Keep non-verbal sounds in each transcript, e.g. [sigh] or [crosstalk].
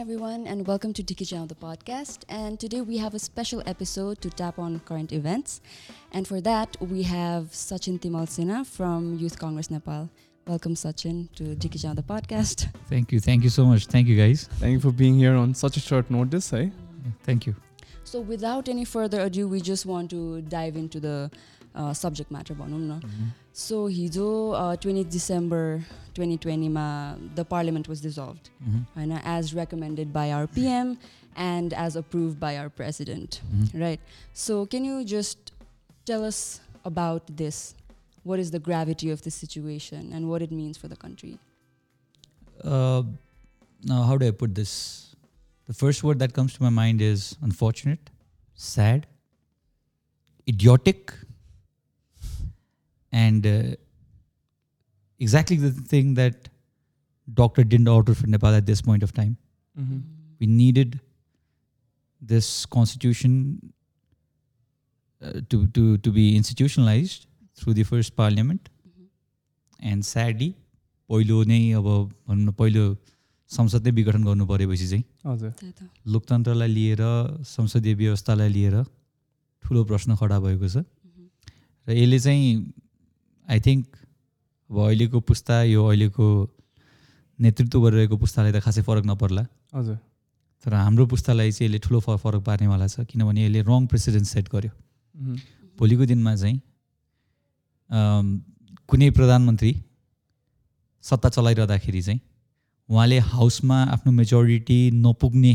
everyone, and welcome to Diki Channel, the podcast. And today we have a special episode to tap on current events. And for that, we have Sachin Timal Sinha from Youth Congress Nepal. Welcome, Sachin, to Diki Channel, the podcast. Thank you. Thank you so much. Thank you, guys. Thank you for being here on such a short notice, eh? Thank you. So, without any further ado, we just want to dive into the uh, subject matter. भनौँ न so हिजो twenty December twenty ट्वेन्टीमा the parliament was dissolved Mhm. होइन as recommended by our PM and as approved by our president Mhm. right? So, can you just tell us about this? What is the gravity of this situation and what it means for the country? Uh, now, how do I put this? The first word that comes to my mind is unfortunate, sad, idiotic, and uh, exactly the thing that doctor didn't order for Nepal at this point of time. Mm-hmm. We needed this constitution uh, to, to, to be institutionalized through the first parliament. And sadly पहिलो नै अब भनौँ न पहिलो संसद नै विघटन गर्नु परेपछि चाहिँ हजुर त्यही त। लोकतन्त्रलाई लिएर संसदीय व्यवस्थालाई लिएर ठुलो प्रश्न खडा भएको छ र यसले चाहिँ आई थिङ्क अब अहिलेको पुस्ता यो अहिलेको नेतृत्व गरिरहेको पुस्तालाई त खासै फरक नपर्ला। हजुर। तर हाम्रो पुस्तालाई चाहिँ यसले ठुलो फ- फरक पार्नेवाला छ किनभने यसले रङ प्रेसिडेन्ट सेट गर्यो. भोलिको दिनमा चाहिँ कुनै प्रधानमन्त्री सत्ता चलाइरहँदाखेरि चाहिँ उहाँले हाउसमा आफ्नो मेजोरिटी नपुग्ने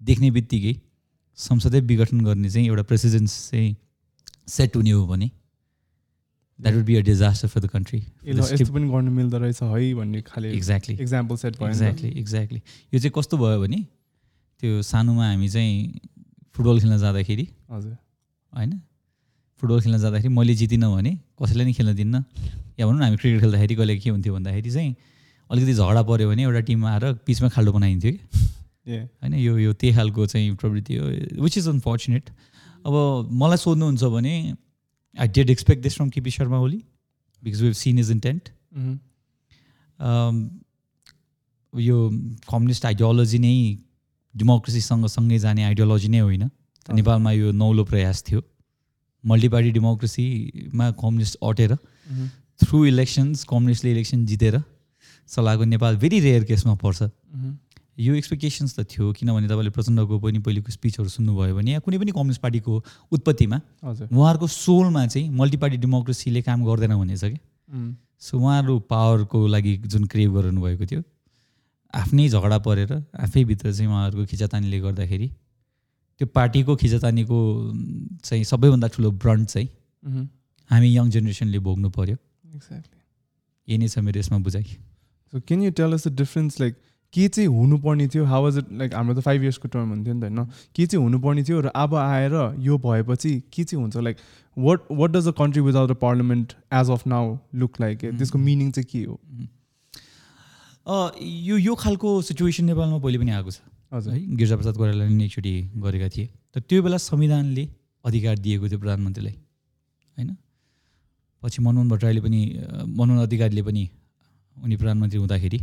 देख्ने बित्तिकै संसदै विघटन गर्ने चाहिँ एउटा प्रेसिडेन्स चाहिँ सेट हुने हो भने that would be a disaster for the country यस्तो पनि गर्नु मिल्दो रहेछ है भन्ने खाले एक्ज्याक्टली इक्जाम्पल सेट भयो। एक्ज्याक्टली एक्ज्याक्टली यो चाहिँ कस्तो भयो भने त्यो सानोमा हामी चाहिँ फुटबल खेल्न जाँदाखेरि हजुर। होइन? फुटबल खेल्न जाँदाखेरि मैले जितिनँ भने कसैलाई नै खेल्न दिन्न? या भनौँ न हामी क्रिकेट खेल्दाखेरि कहिले के हुन्थ्यो भन्दाखेरि चाहिँ अलिकति झगडा पऱ्यो भने एउटा टिममा आएर पिचमा खाल्डो बनाइन्थ्यो कि। [laughs] ए होइन यो यो त्यही खालको चाहिँ प्रवृत्ति हो विच इज अनफर्चुनेट अब मलाई सोध्नुहुन्छ भने I did expect this from K P Sharma Oli because we seen his intent मह्म. यो कम्युनिस्ट आइडियोलोजी नै डेमोक्रेसीसँग सँगै जाने आइडियोलोजी नै होइन. नेपालमा यो नौलो प्रयास थियो मल्टिपार्टी डेमोक्रेसीमा कम्युनिस्ट अटेर. थ्रु इलेक्सन्स कम्युनिस्टले इलेक्सन जितेर चलाएको नेपाल भेरी रेयर केसमा पर्छ मह्म. यो एक्सपेक्टेसन्स त थियो किनभने तपाईँले प्रचण्डको पनि पहिलेको स्पिचहरू सुन्नुभयो भने या कुनै पनि कम्युनिस्ट पार्टीको उत्पत्तिमा हजुर उहाँहरूको सोलमा चाहिँ मल्टिपार्टी डेमोक्रेसीले काम गर्दैन भनेछ कि. सो उहाँहरू पावरको लागि जुन क्रेभ गर्नु भएको थियो आफ्नै झगडा परेर आफैभित्र चाहिँ उहाँहरूको खिचातानीले गर्दाखेरि त्यो पार्टीको खिचातानीको चाहिँ सबैभन्दा ठुलो ब्रन्ट चाहिँ. हामी यङ जेनेरेसनले भोग्नु पर्यो Exactly. यही नै छ मेरो यसमा बुझाइ So can you tell us the difference like के चाहिँ हुनुपर्ने थियो? हाउ वाज इट लाइक हाम्रो त फाइभ इयर्सको टर्म हुन्थ्यो नि त होइन? के चाहिँ हुनुपर्ने थियो र अब आएर यो भएपछि के चाहिँ हुन्छ? Like what what does a country without a parliament as of now look like त्यसको मिनिङ चाहिँ के हो? अ, यो यो खालको सिचुएसन नेपालमा पहिले पनि आएको छ। हजुर। है गिरिजाप्रसाद कोइरालाले नि एकचोटि गरेका थिए। तर त्यो बेला संविधानले अधिकार दिएको थियो प्रधानमन्त्रीलाई। होइन? पछि मनमोहन भट्टराईले पनि मनमोहन अधिकारीले पनि उनी प्रधानमन्त्री हुँदाखेरि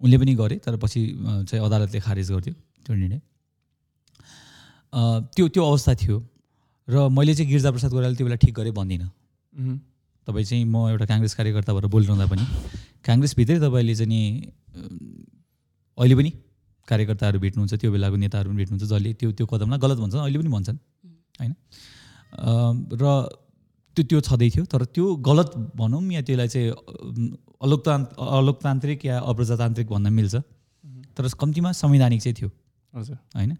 उनले पनि गरे तर पछि चाहिँ अदालतले खारेज गर्थ्यो त्यो निर्णय। त्यो त्यो अवस्था थियो। र मैले चाहिँ गिरिजाप्रसाद कोइरालाले त्यो बेला ठिक गरेँ भन्दिनँ. तपाईँ चाहिँ म एउटा काङ्ग्रेस कार्यकर्ता भएर बोलिरहँदा पनि काङ्ग्रेसभित्रै तपाईँले चाहिँ नि अहिले पनि कार्यकर्ताहरू भेट्नुहुन्छ त्यो बेलाको नेताहरू पनि भेट्नुहुन्छ जसले त्यो त्यो कदमलाई गलत भन्छन् अहिले पनि भन्छन् होइन? र त्यो त्यो छँदै थियो तर त्यो गलत भनौँ या त्यसलाई चाहिँ अम, अलोकतान्त अलोकतान्त्रिक या अप्रजातान्त्रिक भन्न मिल्छ। तर कम्तीमा संवैधानिक चाहिँ थियो। हजुर। होइन?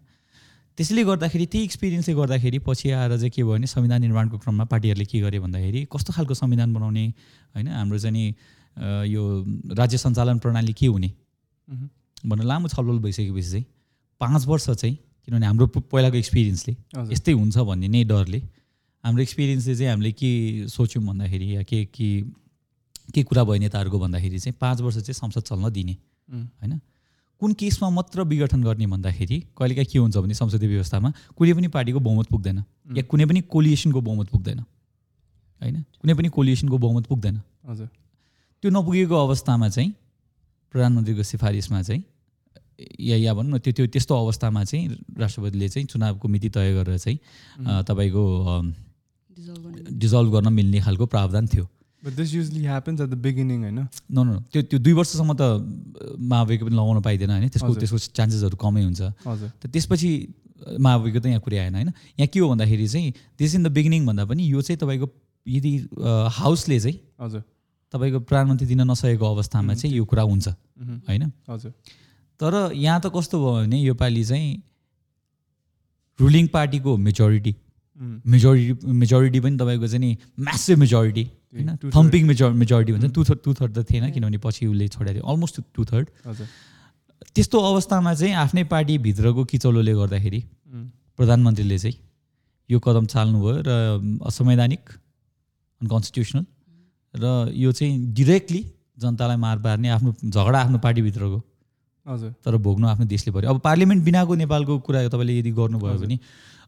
त्यसले गर्दाखेरि त्यही एक्सपिरियन्सले गर्दाखेरि पछि आएर चाहिँ के भयो भने संविधान निर्माणको क्रममा पार्टीहरूले के गरे भन्दाखेरि कस्तो खालको संविधान बनाउने होइन? हाम्रो चाहिँ नि यो राज्य सञ्चालन प्रणाली के हुने. भनेर लामो छलफल भइसकेपछि चाहिँ पाँच वर्ष चाहिँ किनभने हाम्रो पहिलाको एक्सपिरियन्सले यस्तै हुन्छ भन्ने नै डरले हाम्रो एक्सपिरियन्सले चाहिँ हामीले के सोच्यौँ भन्दाखेरि या के के के कुरा भयो नेताहरूको भन्दाखेरि चाहिँ पाँच वर्ष चाहिँ संसद चल्न दिने. होइन? कुन केसमा मात्र विघटन गर्ने भन्दाखेरि कहिलेकाहीँ के हुन्छ भने संसदीय व्यवस्थामा कुनै पनि पार्टीको बहुमत पुग्दैन या कुनै पनि कोलिएसनको बहुमत पुग्दैन होइन? कुनै पनि कोलिएसनको बहुमत पुग्दैन। हजुर। त्यो नपुगेको अवस्थामा चाहिँ प्रधानमन्त्रीको सिफारिसमा चाहिँ या या भनौँ न त्यो त्यो त्यस्तो अवस्थामा चाहिँ राष्ट्रपतिले चाहिँ चुनावको मिति तय गरेर चाहिँ तपाईँको। डिजल्भ गर्न मिल्ने खालको प्रावधान थियो। This usually happens at the beginning, होइन न न त्यो त्यो दुई वर्षसम्म त महाभियोग पनि लगाउन पाइँदैन होइन? त्यसको। त्यसको चान्सेसहरू कमै हुन्छ। हजुर। त त्यसपछि महाभियोग त यहाँ कुरै आएन होइन? यहाँ के हो भन्दाखेरि चाहिँ दिस इन द बिगिनिङ भन्दा पनि यो चाहिँ तपाईँको यदि हाउसले चाहिँ हजुर। तपाईँको प्रधानमन्त्री दिन नसकेको अवस्थामा चाहिँ यो कुरा हुन्छ होइन? हजुर। तर यहाँ त कस्तो भयो भने योपालि चाहिँ रुलिङ पार्टीको मेजोरिटी मेजोरिटी मेजोरिटी पनि तपाईँको चाहिँ नि म्यासिभ मेजोरिटी होइन. थम्पिङ मेजो मेजोरिटी भन्छ। टु थर्ड टु थर्ड त थिएन किनभने पछि उसले छोडेको थियो अलमोस्ट टु थर्ड हजुर। त्यस्तो अवस्थामा चाहिँ आफ्नै पार्टीभित्रको किचौलोले गर्दाखेरि प्रधानमन्त्रीले चाहिँ यो कदम चाल्नुभयो र असंवैधानिक अनकन्स्टिट्युसनल र यो चाहिँ डिरेक्टली जनतालाई मार पार्ने आफ्नो झगडा आफ्नो पार्टीभित्रको। हजुर। तर भोग्नु आफ्नो देशले पऱ्यो अब पार्लियामेन्ट बिनाको नेपालको कुरा तपाईँले यदि गर्नुभयो। भने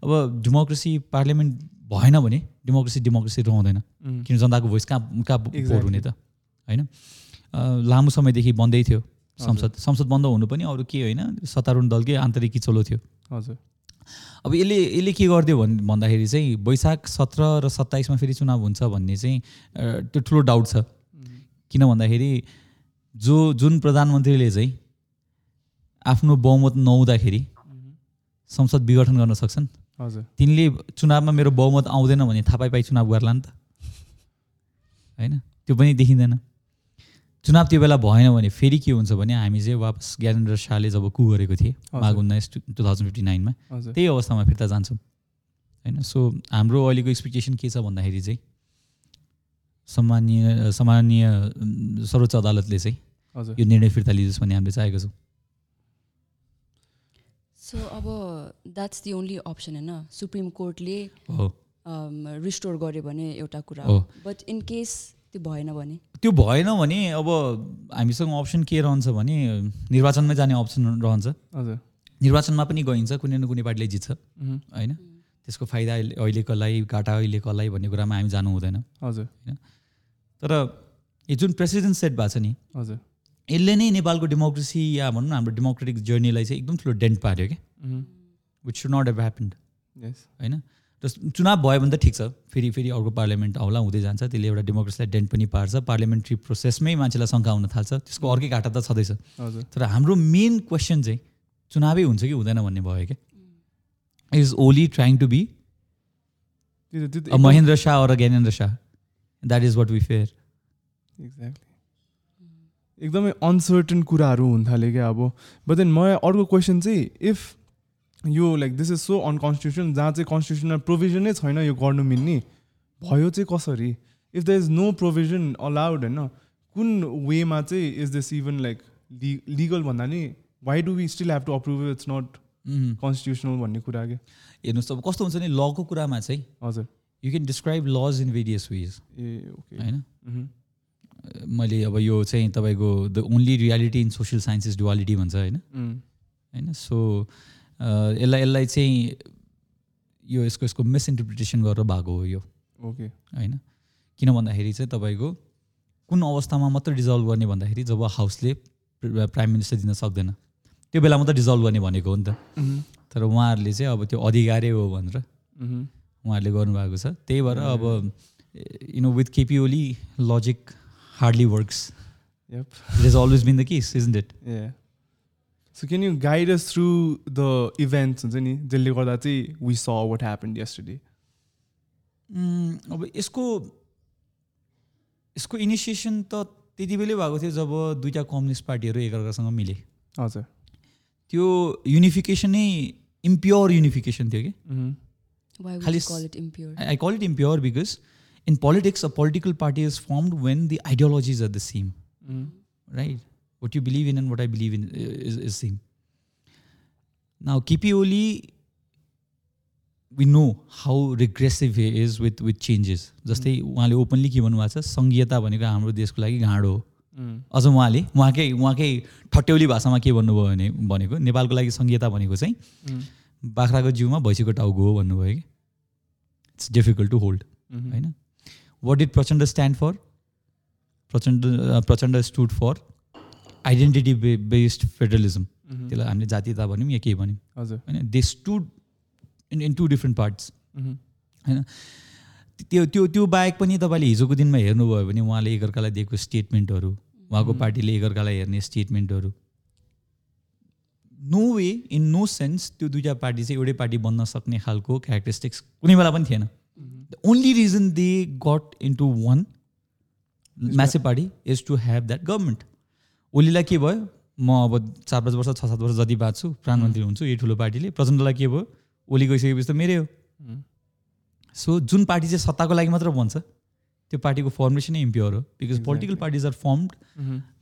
अब डेमोक्रेसी पार्लियामेन्ट भएन भने डेमोक्रेसी डेमोक्रेसी रहँदैन। किन जनताको भोइस कहाँ कहाँ Exactly. हुने त? होइन? लामो समयदेखि बन्दै थियो। संसद संसद बन्द हुनु पनि अरू के होइन सत्तारूढ दलकै आन्तरिक किचलो थियो। हजुर। अब यसले यसले के गरिदियो भन् भन्दाखेरि चाहिँ वैशाख सत्र र सत्ताइसमा फेरि चुनाव हुन्छ भन्ने चाहिँ त्यो ठुलो डाउट छ। किन भन्दाखेरि जो जुन प्रधानमन्त्रीले चाहिँ आफ्नो बहुमत नहुँदाखेरि संसद विघटन गर्न सक्छन्? हजुर। तिनले चुनावमा मेरो बहुमत आउँदैन भने थाहा पाइ पाइ चुनाव गर्ला नि त। होइन? त्यो पनि देखिँदैन। चुनाव त्यो बेला भएन भने फेरि के हुन्छ भने हामी चाहिँ वापस ज्ञानेन्द्र शाहले जब कु गरेको थिएँ माघ उन्नाइस टु थाउजन्ड फिफ्टी नाइनमा त्यही अवस्थामा फिर्ता जान्छौँ। होइन? सो हाम्रो अहिलेको एक्सपेक्टेसन के छ भन्दाखेरि चाहिँ सम्मानीय सम्मानीय अम, सर्वोच्च अदालतले चाहिँ यो निर्णय फिर्ता लिनुहोस् भन्ने हामीले चाहेको छौँ। सो अब द्याट्स दि ओन्ली अप्सन होइन सुप्रिम कोर्टले हो रिस्टोर गर्यो भने एउटा कुरा. हो। बट इन केस त्यो भएन भने? त्यो भएन भने अब हामीसँग अप्सन के रहन्छ भने निर्वाचनमै जाने अप्सन रहन्छ। हजुर। निर्वाचनमा पनि गइन्छ कुनै न कुनै पार्टीले जित्छ। होइन? त्यसको फाइदा अहिले- अहिलेकोलाई घाटा अहिलेकोलाई भन्ने कुरामा हामी जानु हुँदैन। हजुर। तर यो जुन प्रेसिडेन्ट सेट भएको छ नि हजुर। यसले नै नेपालको डेमोक्रेसी या भनौँ न हाम्रो डेमोक्रेटिक जर्नीलाई चाहिँ एकदम ठुलो डेन्ट पार्यो क्या। Which should not have happened होइन? र चुनाव भयो भने त ठिक छ। फेरि फेरि अर्को पार्लियामेन्ट आउला हुँदै जान्छ। त्यसले एउटा डेमोक्रेसीलाई डेन्ट पनि पार्छ। पार्लियामेन्ट्री प्रोसेसमै मान्छेलाई शङ्का हुन थाल्छ। त्यसको अर्कै घाटा त छँदैछ। हजुर। तर हाम्रो मेन क्वेसन चाहिँ चुनावै हुन्छ कि हुँदैन भन्ने भयो क्या। Is Oli trying to be Mahendra Shah or Gyanendra Shah. That is what we fear exactly एकदमै अनसर्टन कुराहरू हुन थाल्यो क्या अब। बट देन मलाई अर्को क्वेसन चाहिँ इफ यो like this is so unconstitutional जहाँ चाहिँ कन्स्टिट्युसनल प्रोभिजनै छैन यो गर्नु मिल्ने भयो चाहिँ कसरी? If the is no provision allowed होइन कुन वेमा चाहिँ is this even like legal भन्दा नि why do we still have to approve it's not constitutional भन्ने कुरा क्या? हेर्नुहोस् अब कस्तो हुन्छ नि लको कुरामा चाहिँ हजुर। You can describe laws in various ways A okay होइन? मैले अब यो चाहिँ तपाईँको the only reality in social science is duality भन्छ होइन? होइन? सो यसलाई यसलाई चाहिँ यो यसको यसको मिसइन्टरप्रिटेसन गरेर भएको हो यो। ओके। होइन? किन भन्दाखेरि चाहिँ तपाईँको कुन अवस्थामा मात्र डिजल्भ गर्ने भन्दाखेरि जब हाउसले प्राइम मिनिस्टर दिन सक्दैन त्यो बेला मात्र डिजल्भ गर्ने भनेको हो नि त। तर उहाँहरूले चाहिँ अब त्यो अधिकारै हो भनेर उहाँहरूले गर्नुभएको छ। त्यही भएर अब you know with K P Oli logic hardly works yup it is always been the case isn't it Yeah. So can you guide us through the events? हुन्छ नि जसले गर्दा चाहिँ we saw what happened yesterday? अब यसको यसको initiation त त्यति बेलै भएको थियो जब दुईवटा कम्युनिस्ट पार्टीहरू एकअर्कासँग मिले। हजुर त्यो युनिफिकेसनै इम्प्योर युनिफिकेसन थियो कि? Mhm. Why would खालि you in politics, a political party is formed when the ideologies are the same, Mhm. right? What you believe in and what I believe in uh, is, is same. Now, Kipi Oli, we know how regressive he is with with changes. जस्तै उहाँले openly के भन्नुभएको छ सङ्घीयता भनेको हाम्रो देशको लागि घाँडो हो Mhm. अझ उहाँले उहाँकै उहाँकै ठट्यौली भाषामा के भन्नुभयो भने भनेको नेपालको लागि सङ्घीयता भनेको चाहिँ Mhm. बाख्राको जिउमा भैँसीको टाउको हो भन्नुभयो कि it's difficult to hold Mhm. होइन what did Prachanda stand for Prachanda Prachanda stood for identity be based federalism. त्यसलाई हामीले जातीयता भनौँ या केही भनौँ हजुर होइन they stood in in to different parts. होइन त्यो त्यो त्यो बाहेक पनि तपाईँले हिजोको दिनमा हेर्नुभयो भने उहाँले एकअर्कालाई दिएको स्टेटमेन्टहरू उहाँको Mhm. पार्टीले एकअर्कालाई हेर्ने स्टेटमेन्टहरू no way in no sense त्यो दुइटा पार्टी चाहिँ एउटै पार्टी बन्न सक्ने खालको क्यारेक्टरिस्टिक्स कुनै बेला पनि थिएन। The only reason they got into one massive party is to have that government ओलीलाई के भयो? म अब चार पाँच वर्ष छ सात वर्ष जति बाँच्छु प्रधानमन्त्री हुन्छु यही ठुलो पार्टीले। प्रचण्डलाई के भयो? ओली गइसकेपछि त मेरै हो. सो जुन पार्टी चाहिँ सत्ताको लागि मात्र बन्छ त्यो पार्टीको फर्मेसनै इम्प्योर हो। Because. Political parties are formed.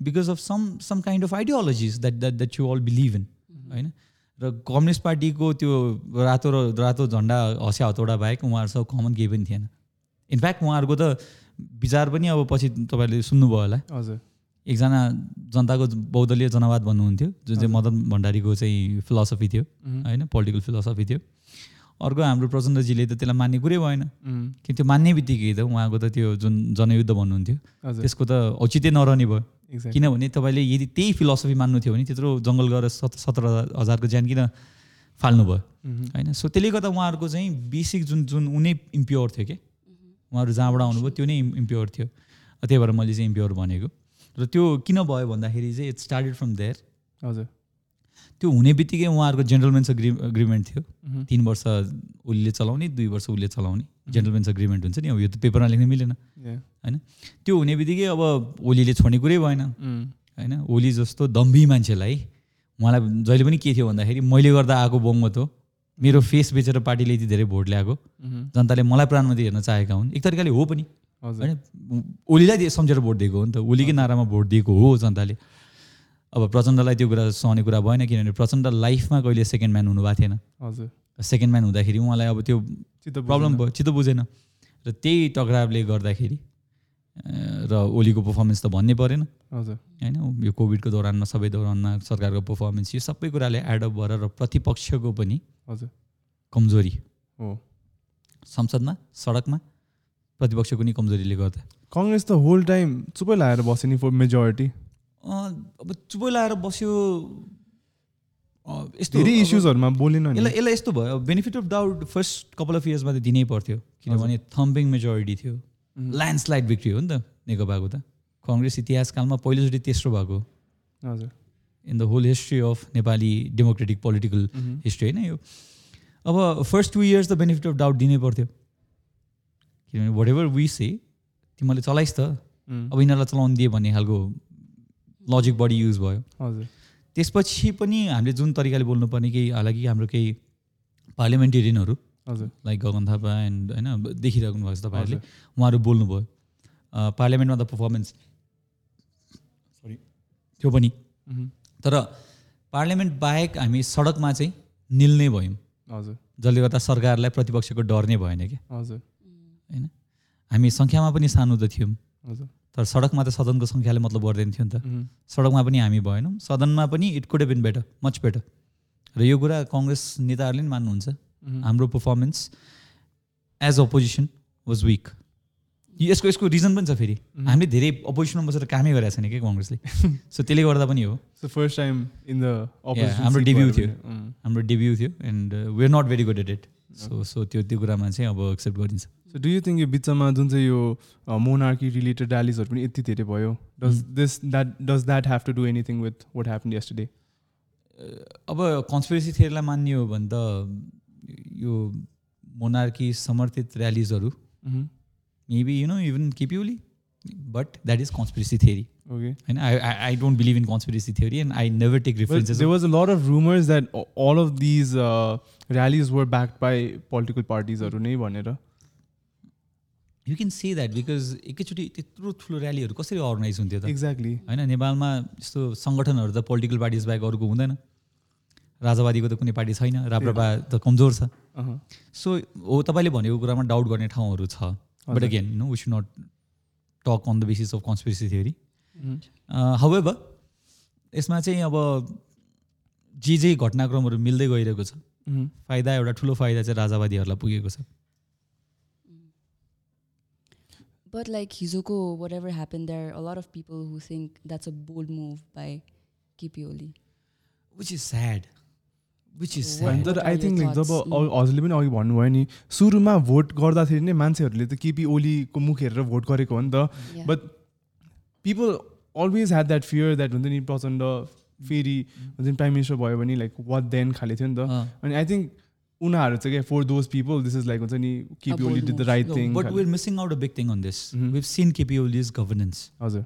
Because of some some kind of ideologies that that that you all believe in होइन? र कम्युनिस्ट पार्टीको त्यो रातो र रातो झन्डा हँस्या हतौडा बाहेक उहाँहरूसँग कमन केही पनि थिएन इनफ्याक्ट उहाँहरूको त विचार पनि अब पछि तपाईँहरूले सुन्नुभयो होला हजुर एकजना जनताको बहुदलीय जनवाद भन्नुहुन्थ्यो जुन चाहिँ। मदन भण्डारीको चाहिँ फिलोसफी थियो. होइन पोलिटिकल फिलोसफी थियो अर्को हाम्रो प्रचण्डजीले त त्यसलाई मान्ने कुरै भएन Mhm. कि त्यो मान्ने बित्तिकै त उहाँको त त्यो जुन जनयुद्ध भन्नुहुन्थ्यो त्यसको त औचित्य नरहने भयो. किनभने तपाईँले यदि त्यही फिलोसफी मान्नु थियो भने त्यत्रो जङ्गल गएर सत सत्र हजारको ज्यान किन फाल्नुभयो? Mhm. होइन? सो त्यसले गर्दा उहाँहरूको चाहिँ बेसिक जुन जुन उनी इम्प्योर थियो कि? उहाँहरू जहाँबाट आउनुभयो त्यो नै इम्प्योर थियो। त्यही भएर मैले चाहिँ इम्प्योर भनेको। र त्यो किन भयो भन्दाखेरि चाहिँ इट स्टार्टेड फ्रम देयर हजुर। त्यो हुने बित्तिकै उहाँहरूको जेन्टलमेन्स अग्रि एग्रिमेन्ट थियो। Mhm. तिन वर्ष उसले चलाउने दुई वर्ष उसले चलाउने। जेन्टलमेन्स एग्रिमेन्ट हुन्छ नि अब यो त पेपरमा लेख्न मिलेन। Yeah. त्यो हुने बित्तिकै अब ओलीले छोड्ने कुरै भएन. होइन? ओली जस्तो दम्भी मान्छेलाई उहाँलाई जहिले पनि के थियो भन्दाखेरि मैले गर्दा आएको बहुमत हो। मेरो फेस बेचेर पार्टीले यति धेरै भोट ल्याएको. जनताले मलाई प्रधानमन्त्री हेर्न चाहेका हुन्। एक तरिकाले हो पनि। होइन? ओलीलाई सम्झेर भोट दिएको हो नि त। ओलीकै नारामा भोट दिएको हो जनताले। अब प्रचण्डलाई त्यो कुरा सहने कुरा भएन किनभने प्रचण्ड लाइफमा कहिले सेकेन्ड म्यान हुनुभएको थिएन। हजुर। सेकेन्ड म्यान हुँदाखेरि उहाँलाई अब त्यो प्रब्लम। भयो चित्त बुझेन। र त्यही टकरावले गर्दाखेरि र ओलीको पर्फर्मेन्स त भन्नै परेन। हजुर। होइन यो कोभिडको दौरानमा सबै दौरानमा सरकारको पर्फर्मेन्स यो सबै कुराले एडअप भएर र प्रतिपक्षको पनि हजुर। कमजोरी। हो। संसदमा सडकमा प्रतिपक्षको नि कमजोरीले गर्दा। कङ्ग्रेस त होल टाइम चुपै लगाएर बस्यो नि फर मेजोरिटी अब चुपै लाएर बस्यो यस्तो धेरै इस्युजहरूमा बोलेन नि यसलाई यसलाई यस्तो भयो। Benefit of doubt first couple of इयर्समा त दिनै पर्थ्यो। किनभने थम्पिङ मेजोरिटी थियो. ल्यान्डस्लाइड भिक्ट्री हो नि त नेकपाको त। कङ्ग्रेस इतिहासकालमा पहिलोचोटि तेस्रो भएको। हजुर। In the whole history of Nepali democratic political. History होइन यो। अब फर्स्ट टु इयर्स त बेनिफिट अफ डाउट दिनै पर्थ्यो। किनभने वाट एभर वी से तिमीले चलाइस् त. अब यिनीहरूलाई चलाउनु दिए भन्ने खालको लजिक बढी युज भयो। हजुर। त्यसपछि पनि हामीले जुन तरिकाले बोल्नुपर्ने केही हालाकि हाम्रो केही पार्लिमेन्टेरियनहरू हजुर। लाइक गगन थापा एन्ड होइन अब देखिराख्नु भएको छ तपाईँहरूले। उहाँहरू बोल्नुभयो। पार्लियामेन्टमा त पर्फर्मेन्स सरी त्यो पनि. तर पार्लियामेन्ट बाहेक हामी सडकमा चाहिँ निल्ने भयौँ। हजुर। जसले गर्दा सरकारलाई प्रतिपक्षको डर नै भएन कि हजुर। होइन? हामी सङ्ख्यामा पनि सानो त थियौँ। हजुर। तर सडकमा त सदनको सङ्ख्याले मतलब गर्दैन थियो नि त. सडकमा पनि हामी भएनौँ सदनमा पनि it could been better much better र यो कुरा कङ्ग्रेस नेताहरूले पनि मान्नुहुन्छ. हाम्रो performance as opposition was weak यसको यसको रिजन पनि छ फेरि. हामीले धेरै अपोजिसनमा बसेर कामै गरेको छैन कि कङ्ग्रेसले। [laughs] सो त्यसले गर्दा पनि हो। First time in the opposition. हाम्रो भयो थियो। हाम्रो डेब्यू थियो। And we are not very good at it so so त्यो त्यो कुरामा चाहिँ अब एक्सेप्ट गरिन्छ। So do you think यो बिचमा जुन चाहिँ यो मोनार्की रिलेटेड ऱ्यालिजहरू पनि यति धेरै भयो? Does. This that does that have to do anything with what happen yesterday अब कन्सपिरेसी थियरीलाई मान्ने हो भने त यो मोनार्की समर्थित ऱ्यालिजहरू maybe you know even KP Oli but that is conspiracy theory okay होइन I I don't believe in conspiracy theory and I never take But references there was a lot of rumors that all of these uh, rallies were backed by political parties नै भनेर. You can say that because एकैचोटि त्यत्रो ठुलो ऱ्यालीहरू कसरी organise हुन्थ्यो त? Exactly होइन नेपालमा यस्तो सङ्गठनहरू त पोलिटिकल पार्टिज बाहेक अरूको हुँदैन। राजावादीको त कुनै पार्टी छैन राप्रपा त कमजोर छ। सो हो तपाईँले भनेको कुरामा डाउट गर्ने ठाउँहरू छ। But. Again no we should not talk on the basis of conspiracy theory Mm-hmm. However यसमा चाहिँ अब जे जे घटनाक्रमहरू मिल्दै गइरहेको छ फाइदा एउटा ठुलो फाइदा चाहिँ राजावादीहरूलाई पुगेको छ। But like Hizoko, whatever happened, there are a lot of people who think that's a bold move by Kipioli. Which is sad which is तर आई थिङ्क लाइक जब हजुरले पनि अघि भन्नुभयो नि सुरुमा भोट गर्दाखेरि नै मान्छेहरूले त केपी ओलीको मुख हेरेर भोट गरेको हो नि त. But people always had that fear that हुन्छ नि प्रचण्ड फेरि हुन्छ नि प्राइम मिनिस्टर भयो भने लाइक वाट देन खाले थियो नि त। अनि आई थिङ्क उनीहरू चाहिँ for those people this is like हुन्छ नि KP Oli did the right thing but we're missing out a big thing on this. We've seen KP Oli's governance हजुर।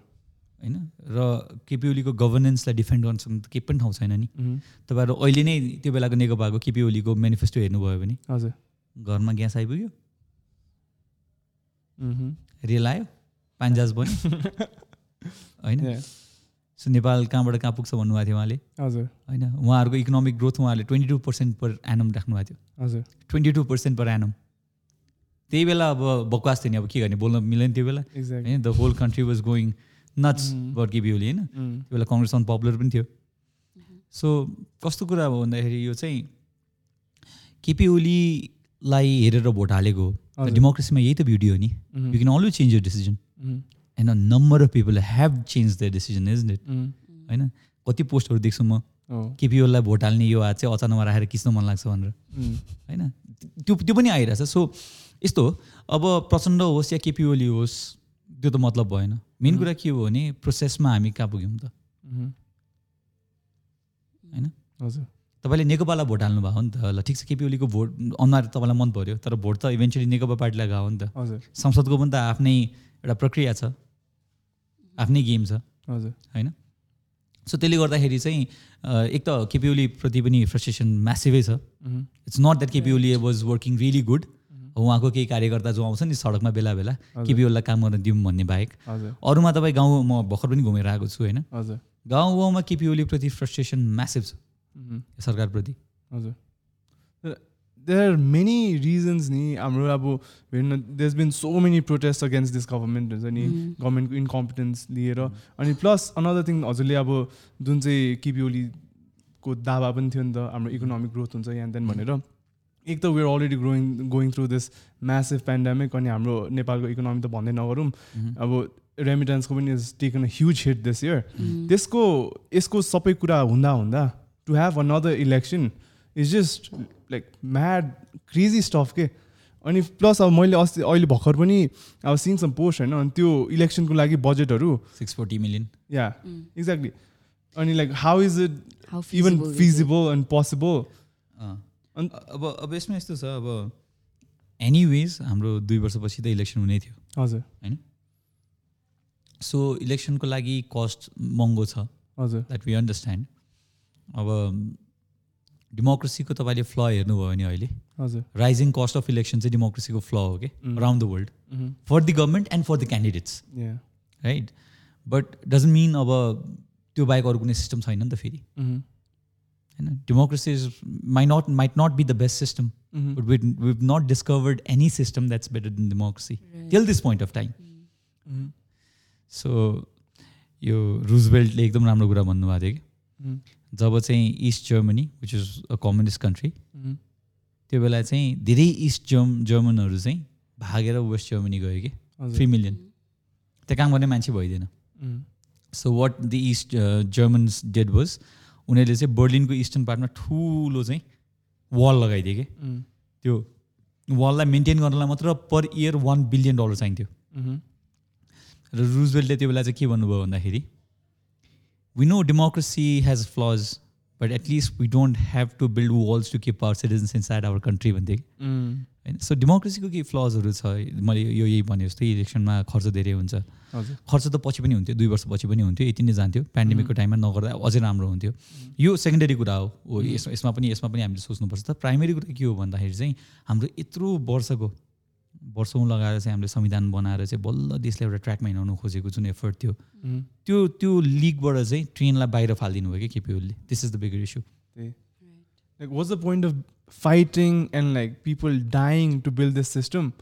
होइन? र केपी ओलीको गभर्नेन्सलाई डिफेन्ड गर्न सक्नु त केही पनि ठाउँ छैन नि। मह्म. तपाईँहरू अहिले नै त्यो बेलाको नेकपाको केपी ओलीको मेनिफेस्टो हेर्नुभयो भने। हजुर। घरमा ग्यास आइपुग्यो। मह्म. रेल आयो। पान्जाज बन्यो। [laughs] होइन. सो नेपाल कहाँबाट कहाँ पुग्छ भन्नुभएको थियो उहाँले? हजुर। होइन उहाँहरूको इकोनोमिक ग्रोथ उहाँहरूले twenty two percent per annum राख्नुभएको थियो। हजुर। Twenty two percent per annum त्यही बेला अब बकवास थियो नि अब के गर्ने बोल्न मिलेन त्यो बेला। होइन the whole country was going nuts KP Oli होइन? त्यो बेला कङ्ग्रेस अनपपुलर पनि थियो। सो कस्तो कुरा अब भन्दाखेरि यो चाहिँ केपी ओलीलाई हेरेर भोट हालेको हो। डेमोक्रेसीमा यही त ब्युटी हो नि. You can always change your decision. And a number of people have change the decision is it. होइन कति पोस्टहरू देख्छु म हो. केपी ओलीलाई भोट हाल्ने यो हात चाहिँ अचानकमा राखेर खिच्न मन लाग्छ भनेर. होइन त्यो त्यो पनि आइरहेछ सो यस्तो हो अब प्रचण्ड होस् या केपी ओली होस् त्यो त मतलब भएन मेन कुरा के हो भने प्रोसेसमा हामी कहाँ पुग्यौँ त. होइन हजुर तपाईँले नेकपालाई भोट हाल्नु भएको हो नि त ल ठिक छ केपी ओलीको भोट अनुहार तपाईँलाई मन पऱ्यो तर भोट त इभेन्चुली नेकपा पार्टीलाई गएको हो नि त संसदको पनि त आफ्नै एउटा प्रक्रिया छ आफ्नै गेम छ। हजुर। होइन? सो त्यसले गर्दाखेरि चाहिँ एक त केपी ओलीप्रति पनि फ्रस्ट्रेसन म्यासिभै छ. It's not that KP Oli was working really good उहाँको केही कार्यकर्ता जो आउँछ नि सडकमा बेला बेला केपी ओलीलाई काम गर्न दिउँ भन्ने बाहेक। अरूमा तपाईँ गाउँ म भर्खर पनि घुमेर आएको छु होइन? हजुर। गाउँ गाउँमा केपी ओलीप्रति फ्रस्ट्रेसन म्यासिभ छ. सरकारप्रति। हजुर। देयर आर मेनी रिजन्स नि हाम्रो अब हेर्नु there been so many protest against this government हुन्छ नि गभर्मेन्टको इन्कम्पिटेन्स लिएर अनि प्लस अनदर थिङ हजुरले अब जुन चाहिँ केपी ओलीको दावा पनि थियो नि त हाम्रो इकोनोमिक ग्रोथ हुन्छ यहाँ त्यहाँ भनेर एक त we're already growing going through this massive pandemic अनि हाम्रो नेपालको इकोनोमी त भन्दै नगरौँ अब रेमिटेन्सको पनि is taken a huge hit this year त्यसको यसको सबै कुरा हुँदा हुँदा to have another election is just like mad crazy stuff के अनि प्लस अब मैले अस्ति अहिले भर्खर पनि अब सिङ सम पोस्ट होइन? अनि त्यो इलेक्सनको लागि बजेटहरू सिक्स फोर्टी मिलियन या एक्ज्याक्टली अनि like how is it How even feasible is it? Feasible and possible अब अब यसमा यस्तो छ अब एनिवेज हाम्रो दुई वर्षपछि त इलेक्सन हुने थियो। हजुर। होइन? सो इलेक्सनको लागि कस्ट महँगो छ। हजुर। द्याट वी अन्डरस्ट्यान्ड अब डेमोक्रेसीको तपाईँले फ्ल हेर्नुभयो भने अहिले हजुर राइजिङ कस्ट अफ इलेक्सन चाहिँ डेमोक्रेसीको फ्ल हो कि. Around the world. For the government and for the candidates. Right but doesn't mean अब त्यो बाहेक अरू कुनै सिस्टम छैन नि त फेरि मह्म. होइन democracy is my not might not be the best system we've not discovered any system that's better than democracy till this point of time. मह्म. So यो रुजवेल्टले एकदम राम्रो कुरा भन्नुभएको थियो कि मह्म. जब चाहिँ East Germany which is a communist country. त्यो बेला चाहिँ धेरै इस्ट जर्म जर्मनहरू चाहिँ भागेर वेस्ट जर्मनी गयो कि. थ्री मिलियन त्यहाँ काम गर्ने मान्छे भइदिएन. So what the East Germans did was उनीहरूले चाहिँ बर्लिनको इस्टर्न पार्टमा ठुलो चाहिँ वाल लगाइदिए कि मह्म. त्यो वाललाई मेन्टेन गर्नलाई मात्र per year one billion dollar चाहिन्थ्यो मह्म. र रुजवेल्टले त्यो बेला चाहिँ के भन्नुभयो भन्दाखेरि has flaws but at least we don't have to build walls to keep our citizens inside our country भन्थ्यो कि मह्म. होइन सो डेमोक्रेसीको केही फ्लजहरू छ। मैले यो यही भने जस्तो इलेक्सनमा खर्च धेरै हुन्छ। खर्च त पछि पनि हुन्थ्यो दुई वर्षपछि पनि हुन्थ्यो यति नै जान्थ्यो। पेन्डेमिकको टाइममा नगर्दा अझै राम्रो हुन्थ्यो। यो सेकेन्डरी कुरा हो। हो यस यसमा पनि यसमा पनि हामीले सोच्नुपर्छ। त प्राइमेरी कुरा के हो भन्दाखेरि चाहिँ हाम्रो यत्रो वर्षको वर्षौँ लगाएर चाहिँ हामीले संविधान बनाएर चाहिँ बल्ल देशलाई एउटा ट्र्याकमा हिँडाउनु खोजेको जुन एफर्ट थियो. त्यो त्यो लिगबाट चाहिँ ट्रेनलाई बाहिर फालिदिनु भयो कि केपी ओलीले? This is the bigger issue like what's the point of fighting and like people dying to build this system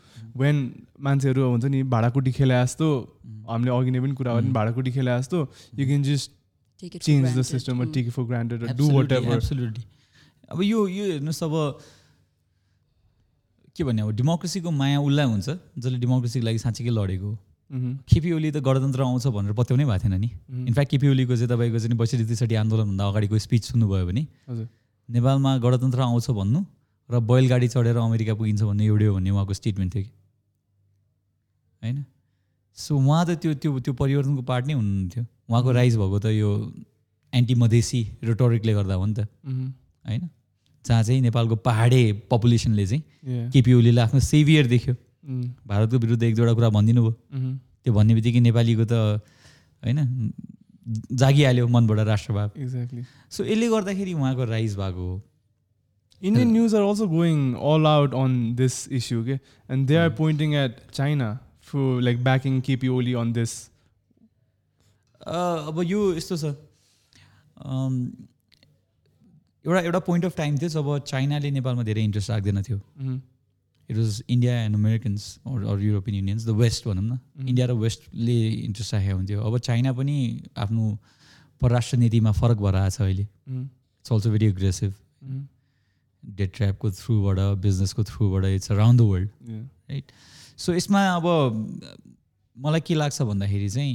when मान्छेहरू हुन्छ नि भाँडाकुटी खेले जस्तो हामीले अघि नै पनि कुरा गर्यौँ भाँडाकुटी खेले जस्तो you can just change the. System. Take it for granted do whatever absolutely अब यो यो हेर्नुहोस् अब के भन्ने अब डेमोक्रेसीको माया उसलाई हुन्छ जसले डेमोक्रेसीको लागि साँच्चीकै लडेको हो. केपी ओली त गणतन्त्र आउँछ भनेर पत्याउनै भएको थिएन नि. इनफ्याक्ट केपी ओलीको चाहिँ तपाईँको चाहिँ बैसठी त्रिसठी आन्दोलनभन्दा अगाडिको स्पिच सुन्नुभयो भने नेपालमा गणतन्त्र आउँछ भन्नु र बैलगाडी चढेर अमेरिका पुगिन्छ भन्ने एउटै हो भन्ने उहाँको स्टेटमेन्ट थियो कि? होइन? सो उहाँ त त्यो त्यो त्यो परिवर्तनको पार्ट नै हुनुहुन्थ्यो। उहाँको राइज भएको त यो एन्टी मधेसी रेटोरिकले गर्दा हो नि त. होइन? जहाँ चाहिँ नेपालको पाहाडे पपुलेसनले चाहिँ. केपी ओलीलाई आफ्नो सेभियर देख्यो Mm. भारतको विरुद्ध एक दुईवटा कुरा भनिदिनु भयो Mhm. त्यो भन्ने बित्तिकै नेपालीको त होइन जागिहाल्यो मनबाट राष्ट्रभाव Exactly. सो यसले गर्दाखेरि उहाँको राइज भएको हो Indian news are also going all out on this issue, okay? And they are pointing at China for like backing KP Oli on this. अ, अब यो यस्तो छ अम, एउटा एउटा पोइन्ट अफ टाइम थियो जब चाइनाले नेपालमा धेरै इन्ट्रेस्ट राख्दैन थियो. It was India and Americans or European unions the west भनौँ न इन्डिया र वेस्टले इन्ट्रेस्ट राखेको हुन्थ्यो अब चाइना पनि आफ्नो परराष्ट्र नीतिमा फरक भएर आएको छ अहिले. It's also very aggressive. Debt ट्र्यापको थ्रुबाट बिजनेसको थ्रुबाट it's around the world Yeah. So यसमा अब मलाई के लाग्छ भन्दाखेरि चाहिँ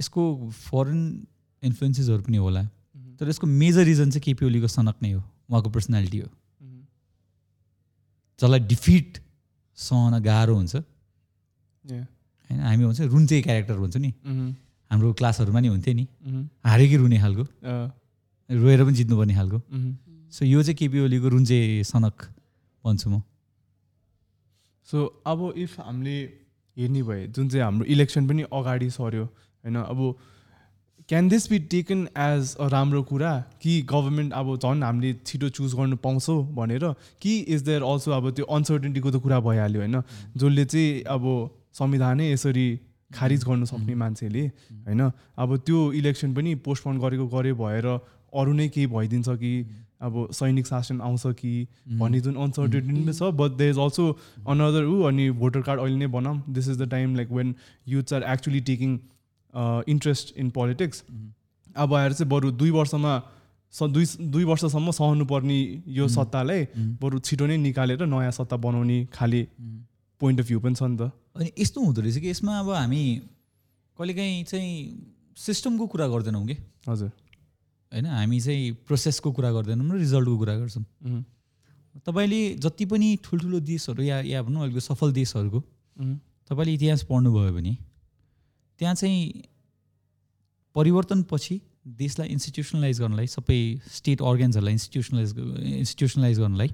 यसको फरेन इन्फ्लुएन्सेसहरू पनि होला. तर यसको मेजर रिजन चाहिँ केपी ओलीको सनक नै हो उहाँको पर्सनालिटी हो. जसलाई डिफिट सहन गाह्रो हुन्छ. होइन हामी हुन्छ रुन्चे क्यारेक्टर हुन्छ नि Mhm. हाम्रो क्लासहरूमा नि हुन्थ्यो नि Mhm. हारे कि रुने खालको रोएर पनि जित्नुपर्ने खालको. सो यो चाहिँ केपी ओलीको रुन्चे सनक भन्छु म सो अब इफ हामीले हेर्ने भए जुन चाहिँ हाम्रो इलेक्सन पनि अगाडि सर्यो होइन अब can this be taken as a राम्रो कुरा कि गभर्मेन्ट अब झन् हामीले छिटो चुज गर्नु पाउँछौँ भनेर? कि इज देयर अल्सो अब त्यो अनसर्टेन्टीको त कुरा भइहाल्यो होइन? जसले चाहिँ अब संविधानै यसरी खारिज गर्नु सक्ने मान्छेले होइन? अब त्यो इलेक्सन पनि पोस्टपोन गरेको गरे भएर अरू नै केही भइदिन्छ कि अब सैनिक शासन आउँछ कि भन्ने जुन अनसर्टेनिटी पनि छ but there is also another uh अनि भोटर कार्ड अहिले नै बनाऊँ। This is the time like when youths are actually taking interest in politics अब आएर चाहिँ बरु दुई वर्षमा स दुई दुई वर्षसम्म सहनुपर्ने यो सत्तालाई बरु छिटो नै निकालेर नयाँ सत्ता बनाउने खाले पोइन्ट अफ भ्यू पनि छ नि त। अनि यस्तो हुँदो रहेछ कि यसमा अब हामी कहिलेकाहीँ चाहिँ सिस्टमको कुरा गर्दैनौँ कि? हजुर। होइन हामी चाहिँ प्रोसेसको कुरा गर्दैनौँ र रिजल्टको कुरा गर्छौँ. तपाईँले जति पनि ठुल्ठुलो देशहरू या या भनौँ अहिलेको सफल देशहरूको. तपाईँले इतिहास पढ्नुभयो भने त्यहाँ चाहिँ परिवर्तनपछि देशलाई इन्स्टिट्युसनलाइज गर्नलाई सबै स्टेट अर्गन्सहरूलाई इन्स्टिट्युसनलाइज इन्स्टिट्युसनलाइज गर्नलाई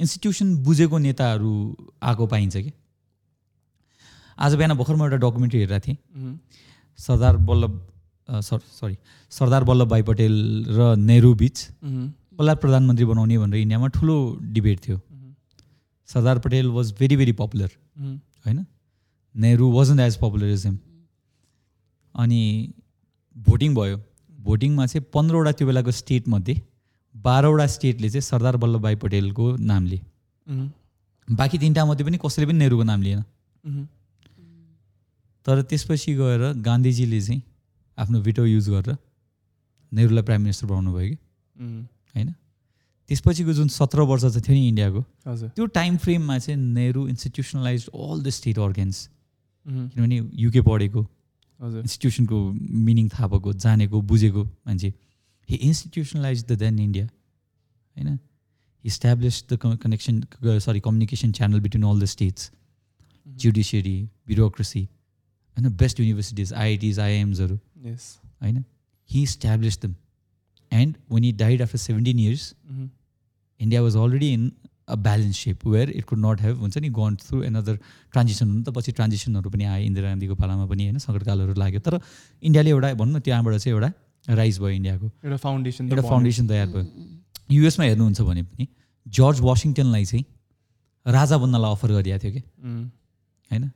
इन्स्टिट्युसन बुझेको नेताहरू आएको पाइन्छ कि आज बिहान भर्खर म एउटा डकुमेन्ट्री हेरेको थिएँ. सरदार वल्लभ सर सरी सरदार वल्लभभाइ पटेल र नेहरू बिच. कसलाई प्रधानमन्त्री बनाउने भनेर इन्डियामा ठुलो डिबेट थियो. Sardar Patel was very very popular. होइन Nehru wasn't as popular him अनि भोटिङ भयो भोटिङमा चाहिँ पन्ध्रवटा त्यो बेलाको स्टेटमध्ये बाह्रवटा स्टेटले चाहिँ सरदार वल्लभभाइ पटेलको नाम लिए. बाँकी तिनवटा मध्ये पनि कसैले पनि नेहरूको नाम लिएन. तर त्यसपछि गएर गान्धीजीले चाहिँ आफ्नो भिटो युज गरेर नेहरूलाई प्राइम मिनिस्टर बनाउनु भयो कि. होइन त्यसपछिको जुन सत्र वर्ष चाहिँ थियो नि इन्डियाको त्यो टाइम फ्रेममा चाहिँ Nehru institutionalise all the state organs. किनभने युके पढेको इन्स्टिट्युसनको मिनिङ थाहा भएको जानेको बुझेको मान्छे। He institutionalize the then India होइन? Establish the connection sorry communication channel between all the states judiciary bureaucracy होइन? बेस्ट युनिभर्सिटिज आइआइटिज आइएम्सहरू यस होइन? He establish them and when he died after seventeen years Mhm. India was already in a balance shape where it could not have हुन्छ नि gone through another transition हुनु त पछि ट्रान्जिसनहरू पनि आयो इन्दिरा गान्धीको पालामा पनि होइन सङ्कटकालहरू लाग्यो। तर इन्डियाले एउटा भनौँ न त्यहाँबाट चाहिँ एउटा राइज भयो इन्डियाको। एउटा फाउन्डेसन एउटा फाउन्डेसन तयार भयो। युएसमा हेर्नुहुन्छ भने पनि जर्ज वासिङटनलाई चाहिँ राजा बन्नलाई अफर गरिएको थियो कि? होइन?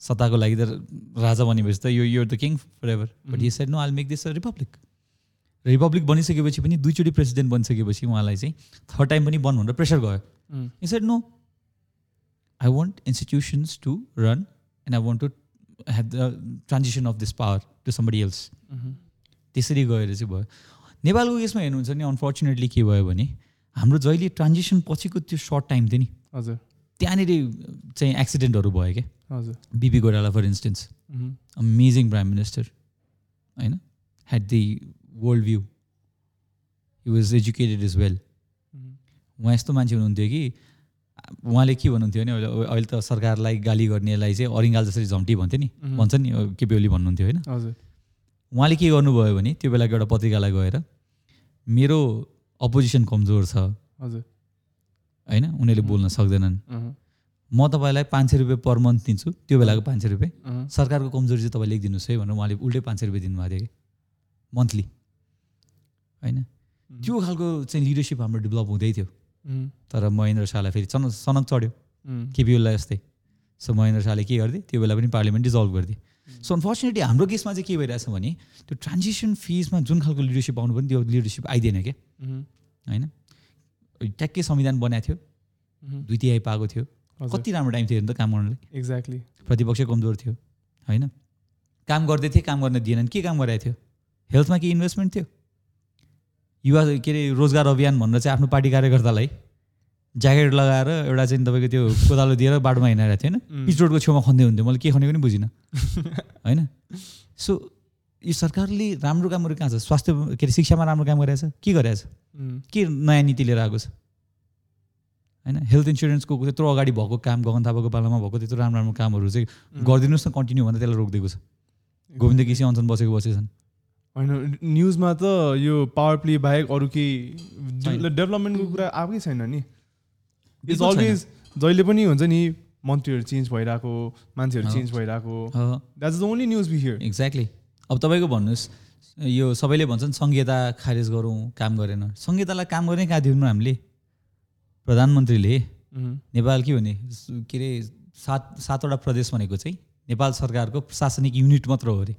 सत्ताको लागि त राजा बनेपछि त यो यो the king forever but he said no I'll make this a republic republic बनिसकेपछि पनि दुईचोटि प्रेसिडेन्ट बनिसकेपछि उहाँलाई चाहिँ थर्ड टाइम पनि बन्नु भनेर प्रेसर गयो। Said no I want institutions to run and I want to have the transition of this power to somebody else त्यसरी गएर चाहिँ भयो। नेपालको केसमा हेर्नुहुन्छ नि अनफर्चुनेटली के भयो भने हाम्रो जहिले ट्रान्जिसन पछिको त्यो सर्ट टाइम थियो नि। हजुर। त्यहाँनिर चाहिँ एक्सिडेन्टहरू भयो क्या। हजुर। BP Koirala for instance. Amazing prime minister होइन? Had the world view he was educated as well. उहाँ यस्तो मान्छे हुनुहुन्थ्यो कि उहाँले के भन्नुहुन्थ्यो भने अहिले त सरकारलाई गाली गर्नेलाई चाहिँ अरिङ्गाल जसरी झम्टी भन्थ्यो नि। मह्म. भन्छ नि केपी ओली भन्नुहुन्थ्यो होइन। हजुर। उहाँले के गर्नुभयो भने त्यो बेलाको एउटा पत्रिकालाई गएर मेरो अपोजिसन कमजोर छ। हजुर। होइन उनीहरूले बोल्न सक्दैनन्। अहँ, म तपाईँलाई पाँच सय रुपियाँ पर मन्थ दिन्छु त्यो बेलाको पाँच सय रुपियाँ. सरकारको कमजोरी चाहिँ तपाईँ लेखिदिनुहोस् है भनेर उहाँले उल्टै पाँच सय रुपियाँ दिनुभएको थियो कि मन्थली। होइन? त्यो खालको चाहिँ लिडरसिप हाम्रो डेभलप हुँदै थियो. तर महेन्द्र शाहलाई फेरि चन सनक चढ्यो। मह्म. केपी ओलीलाई जस्तै। सो महेन्द्र शाहले के गरिदिए त्यो बेला पनि पार्लियामेन्ट डिजल्भ गरिदिए सो अनफर्चुनेटली हाम्रो केसमा चाहिँ के भइरहेछ भने त्यो ट्रान्जिसन फेजमा जुन खालको लिडरसिप आउनु पनि त्यो लिडरसिप आइदिएन क्या. होइन? ट्याक्कै संविधान बनाएको थियो. दुई तिहाई पाएको थियो। कति राम्रो टाइम थियो नि त काम गर्नलाई। एक्ज्याक्टली प्रतिपक्ष कमजोर थियो। होइन? काम गर्दै थिए काम गर्न दिएनन्। के काम गरिरहेको थियो? हेल्थमा के इन्भेस्टमेन्ट थियो? युवा के अरे रोजगार अभियान भनेर चाहिँ आफ्नो पार्टी कार्यकर्तालाई ज्याकेट लगाएर एउटा चाहिँ तपाईँको त्यो कोदालो दिएर बाटोमा हिँडाइरहेको थियो होइन पिच रोडको छेउमा खन्दै हुन्थ्यो। मैले के खनेको पनि बुझिनँ। [laughs] होइन? सो यो सरकारले राम्रो कामहरू कहाँ छ? स्वास्थ्य के अरे शिक्षामा राम्रो काम गरिरहेछ के गरिरहेछ. के नयाँ नीति लिएर आएको छ? होइन? हेल्थ इन्सुरेन्सको त्यत्रो अगाडि भएको काम गगन थापाको पालामा भएको त्यत्रो राम्रो राम्रो कामहरू चाहिँ गरिदिनुहोस् न कन्टिन्यू भनेर त्यसलाई रोकिदिएको छ। गोविन्द केसी अञ्चन बसेको बसेछन्। होइन न्युजमा त यो पावर प्ले बाहेक अरू केही। डेभलपमेन्टको कुरा आएकै छैन नि। इट्स। अलवेज जहिले पनि हुन्छ नि मन्त्रीहरू चेन्ज भइरहेको मान्छेहरू। चेन्ज भइरहेको। अँ, that's the only news be here exactly अब तपाईँको भन्नुहोस् यो सबैले भन्छन् संहिता खारेज गरौँ काम गरेन। संहितालाई काम गर्ने कहाँ दिउँ हामीले? प्रधानमन्त्रीले? नेपाल के भने के अरे सात सातवटा प्रदेश भनेको चाहिँ नेपाल सरकारको प्रशासनिक युनिट मात्र हो अरे।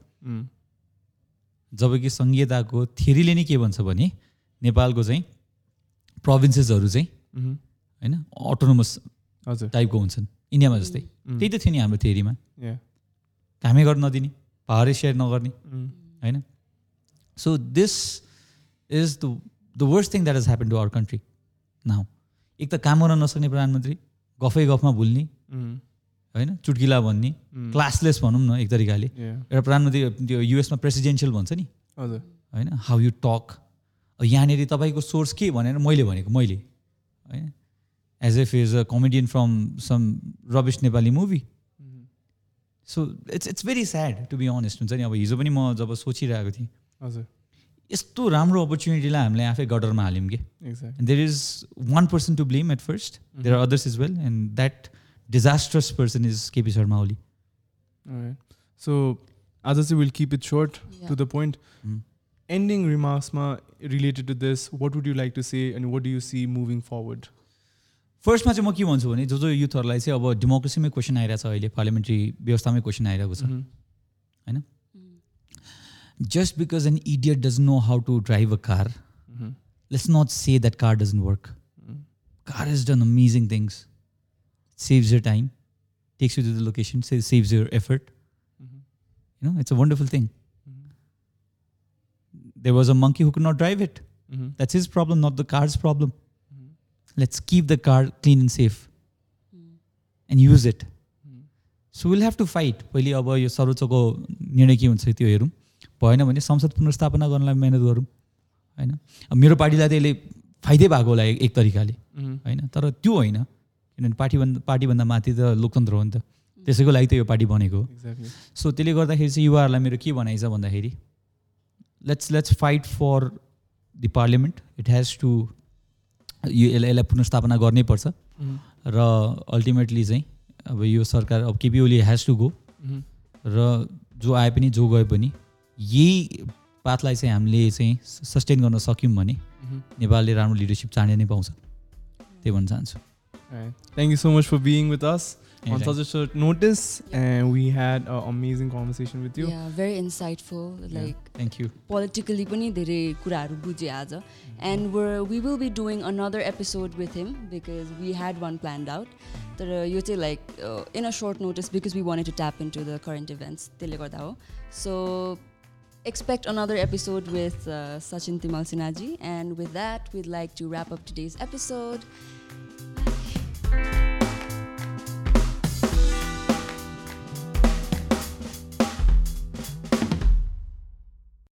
जबकि संहिताको थ्योरीले नै के भन्छ भने नेपालको चाहिँ प्रोभिन्सेसहरू चाहिँ होइन अटोनोमस हजुर। टाइपको हुन्छन्। इन्डियामा जस्तै। त्यही त थियो नि हाम्रो थ्योरीमा कामै गर्न नदिने पावरै सेयर नगर्ने। होइन? So this is the the worst thing that is happen to our country now एक त काम गर्न नसक्ने प्रधानमन्त्री गफै गफमा भुल्ने। होइन? चुट्किला भन्ने। क्लासलेस भनौँ न एक तरिकाले। एउटा प्रधानमन्त्री त्यो युएसमा प्रेसिडेन्सियल भन्छ नि। हजुर। होइन? हाउ यु टक यहाँनिर तपाईँको सोर्स के भनेर मैले भनेको मैले। होइन? As if is a comedian from some rubbish Nepali movie so it's it's very sad to be honest हुन्छ नि। अब हिजो पनि म जब सोचिरहेको थिएँ। हजुर। यस्तो राम्रो अपर्च्युनिटीलाई हामीले आफै गडरमा हाल्यौँ कि? There is one person to blame at first there are others as well and that disasters person is KP Sharma Oli so आज चाहिँ will keep it short to the point Mm. Ending रिमार्क्समा related to this what would you like to say and what do you see moving forward फर्स्टमा चाहिँ म के भन्छु भने जो जो युथहरूलाई चाहिँ अब डेमोक्रेसीमै क्वेसन आइरहेको छ अहिले पार्लियामेन्ट्री व्यवस्थामै क्वेसन आइरहेको छ Mm-hmm. just because an idiot doesn't know how to drive a car, Mm-hmm. let's not say that car doesn't work. Mm. Car has done amazing things. Saves your time, takes you to the location, sa- saves your effort. Mm-hmm. You know, it's a wonderful thing. There was a monkey who could not drive it. Mm-hmm. That's his problem, not the car's problem. Let's keep the car clean and safe and use it. So will have to fight पहिले अब यो सर्वोच्चको निर्णय के हुन्छ त्यो हेरौँ भएन भने संसद पुनर्स्थापना गर्नलाई मिहिनेत गरौँ होइन अब मेरो पार्टीलाई त यसले फाइदै भएको होला एक एक तरिकाले Mm-hmm. होइन तर त्यो होइन किनभने पार्टीभन्दा पार्टीभन्दा माथि त लोकतन्त्र हो नि त त्यसैको लागि त यो पार्टी बनेको हो. सो त्यसले गर्दाखेरि चाहिँ युवाहरूलाई मेरो के भनाइ छ भन्दाखेरि let's let's fight for the parliament it has to यो यसलाई यसलाई पुनर्स्थापना गर्नै पर्छ Mm-hmm. र अल्टिमेटली चाहिँ अब यो सरकार अब KP Oli has to go. र जो आए पनि जो गए पनि यही पाथलाई चाहिँ हामीले चाहिँ सस्टेन गर्न सक्यौँ भने. नेपालले राम्रो लिडरसिप चाँडै नै पाउँछ त्यही भन्न चाहन्छु Alright. Thank you so much for being with us on Anytime. such a short notice, and we had an amazing conversation with you. Yeah, very insightful. Like thank you politically पनि धेरै कुराहरू बुझेँ आज and we're we will be doing another episode with him because we had one planned out तर यो चाहिँ like uh, in a short notice because we wanted to tap into the current events त्यसले गर्दा हो so expect another episode with uh, Sachin Timal Sinaji and with that we'd like to wrap up today's episode